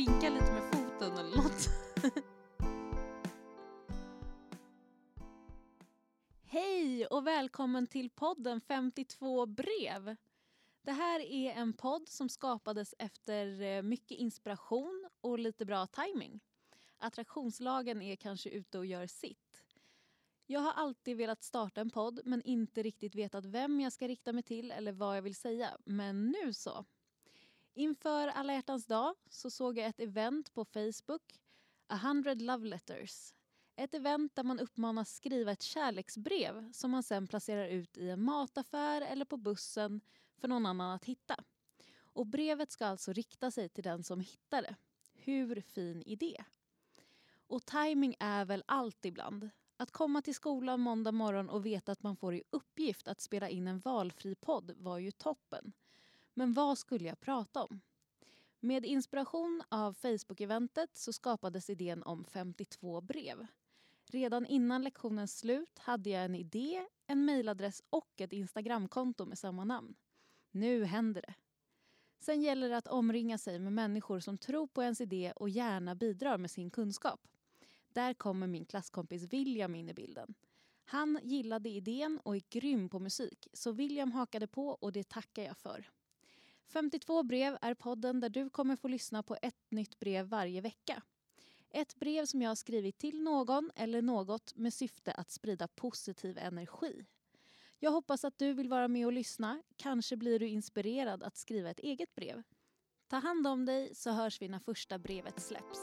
vinka lite med foten eller något. Hej och välkommen till podden 52 brev. Det här är en podd som skapades efter eh, mycket inspiration och lite bra timing. Attraktionslagen är kanske ute och gör sitt. Jag har alltid velat starta en podd men inte riktigt vetat vem jag ska rikta mig till eller vad jag vill säga. Men nu så. Inför alla hjärtans dag så såg jag ett event på Facebook, 100 Love Letters. Ett event där man uppmanas skriva ett kärleksbrev som man sen placerar ut i en mataffär eller på bussen för någon annan att hitta. Och brevet ska alltså rikta sig till den som hittar det. Hur fin idé? Och timing är väl allt ibland. Att komma till skolan måndag morgon och veta att man får i uppgift att spela in en valfri podd var ju toppen. Men vad skulle jag prata om? Med inspiration av Facebook-eventet så skapades idén om 52 brev. Redan innan lektionens slut hade jag en idé, en mejladress och ett Instagramkonto med samma namn. Nu händer det. Sen gäller det att omringa sig med människor som tror på ens idé och gärna bidrar med sin kunskap. Där kommer min klasskompis William in i bilden. Han gillade idén och är grym på musik, så William hakade på och det tackar jag för. 52 brev är podden där du kommer få lyssna på ett nytt brev varje vecka. Ett brev som jag har skrivit till någon eller något med syfte att sprida positiv energi. Jag hoppas att du vill vara med och lyssna. Kanske blir du inspirerad att skriva ett eget brev. Ta hand om dig så hörs vi när första brevet släpps.